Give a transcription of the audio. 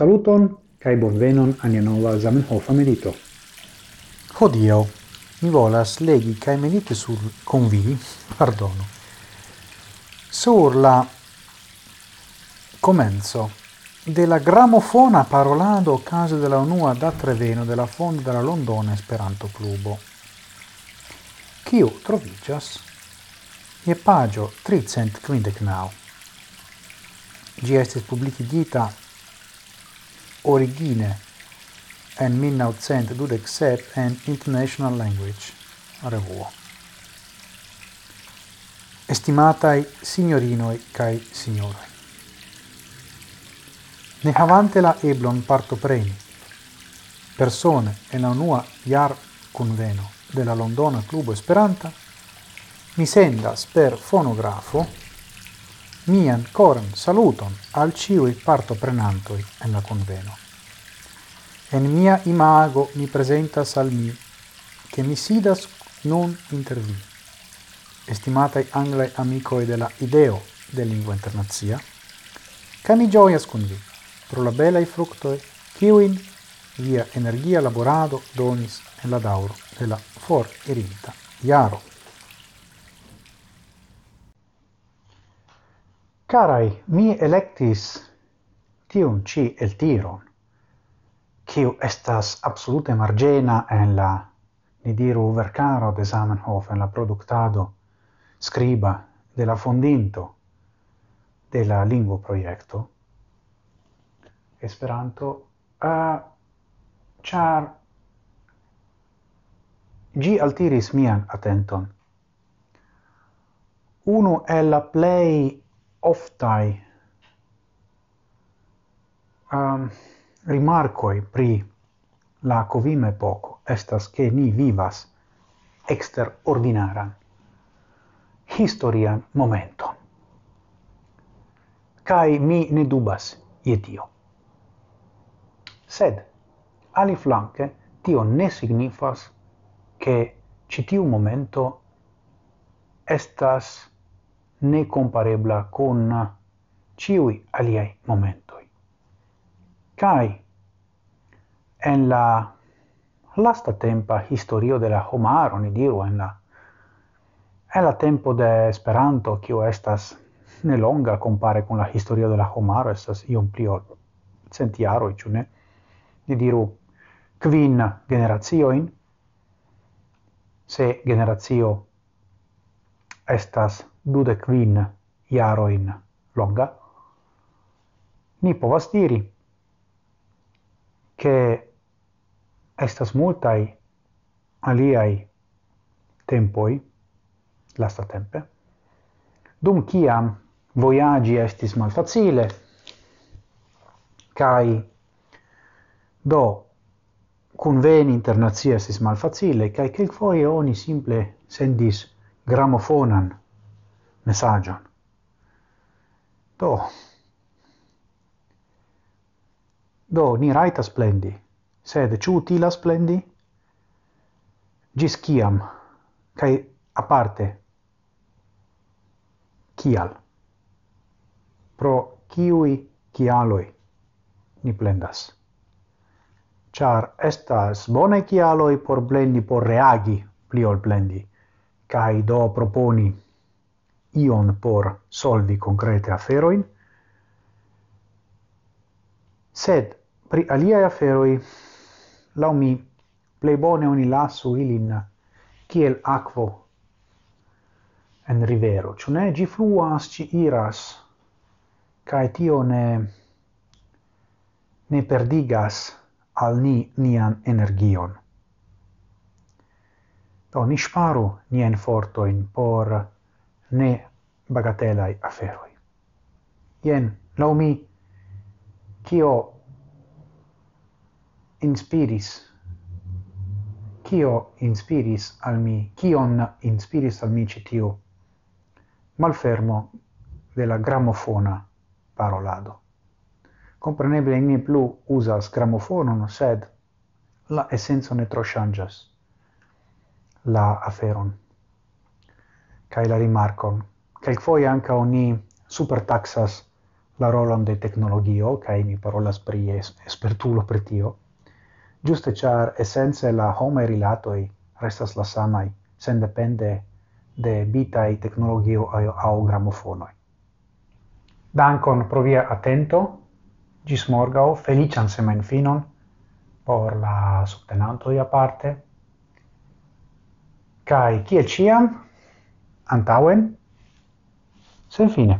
Saluton kai bonvenon al nova Zamenhof medito. Hodio, mi volas legi kai mediti sur con vi, pardono. Sur la comenzo della gramofona parolado caso della unua da Treveno della fondo della Londona Esperanto Clubo. Kiu trovigas e pagio 300 kvindek naŭ. Ĝi estis publikigita origine en 1927 en International Language, revuo. Estimatai signorinoi cae signore, Ne havante la eblon partopreni, persone en la unua iar conveno de la Londona Clubo Esperanta, mi sendas per fonografo mian coran saluton al ciui partoprenantoi en la conveno. En mia imago mi presentas al mi, che mi sidas nun inter vi. Estimatai anglai amicoi della ideo de lingua internazia, ca mi gioias con vi, pro la belai fructoi, ciuin via energia laborado donis en la dauro della for erinta, iaro Carai, mi electis tiun ci el tiron, quiu estas absolute margena en la, ni diru, vercaro de Zamenhof, en la productado scriba de la fondinto de la lingua proiecto, Esperanto, uh, char gi altiris mian attenton. Uno è la play oftai um, rimarcoi pri la covime poco estas che ni vivas exter ordinaran historian momenton. Kai mi ne dubas je tio. Sed, ali flanque, tio ne signifas che citiu momento estas ne comparebla con ciui aliai momentoi. Cai, en la lasta tempa historio de la homaro, ni diru, en la en la tempo de Esperanto, kiu estas ne longa compare con la historio de la homaro, estas iom pli ol centiaroi, ciu ne? Ni diru quin generazioin, se generazio estas dude quin iaroin longa, ni povas diri che estas multai aliai tempoi lasta tempe, dum ciam voyagi estis malfacile, cae do conveni internazia estis malfacile, cae quelquefoie oni simple sendis gramofonan messagion. Do, do ni raita splendi, sed ciu utila splendi? Gis ciam, cae aparte, kial? Pro ciui cialoi ni plendas? Char estas bone kialoj por blendi, por reagi pli ol blendi kai do proponi ion por solvi concrete aferoin, sed pri aliae aferoi, lau mi, plei bone oni lasu ilin kiel aquo en rivero, ciu ne gi fluas, ci iras, cae tio ne, ne perdigas al ni nian energion. Do ni sparu nien fortoin por ne bagatelai aferoi. Jen, lau mi, kio inspiris kio inspiris al mi kion inspiris al mi citiu, malfermo de la gramofona parolado compreneble ni plu usas gramofonon sed la essenzo ne tro changas la aferon kaj la rimarkon. Foi ankaŭ ni supertaxas la rolon de tecnologio, kai mi parolas pri es espertulo pri tio. Giuste char esence la homaj rilatoj restas la samai, sen depende de bitaj tecnologio au gramofonoj. Dankon pro via atento. Morgao, felician semen finon, por la subtenantoj aparte. Kai kiel ciam, antauen, sen fine.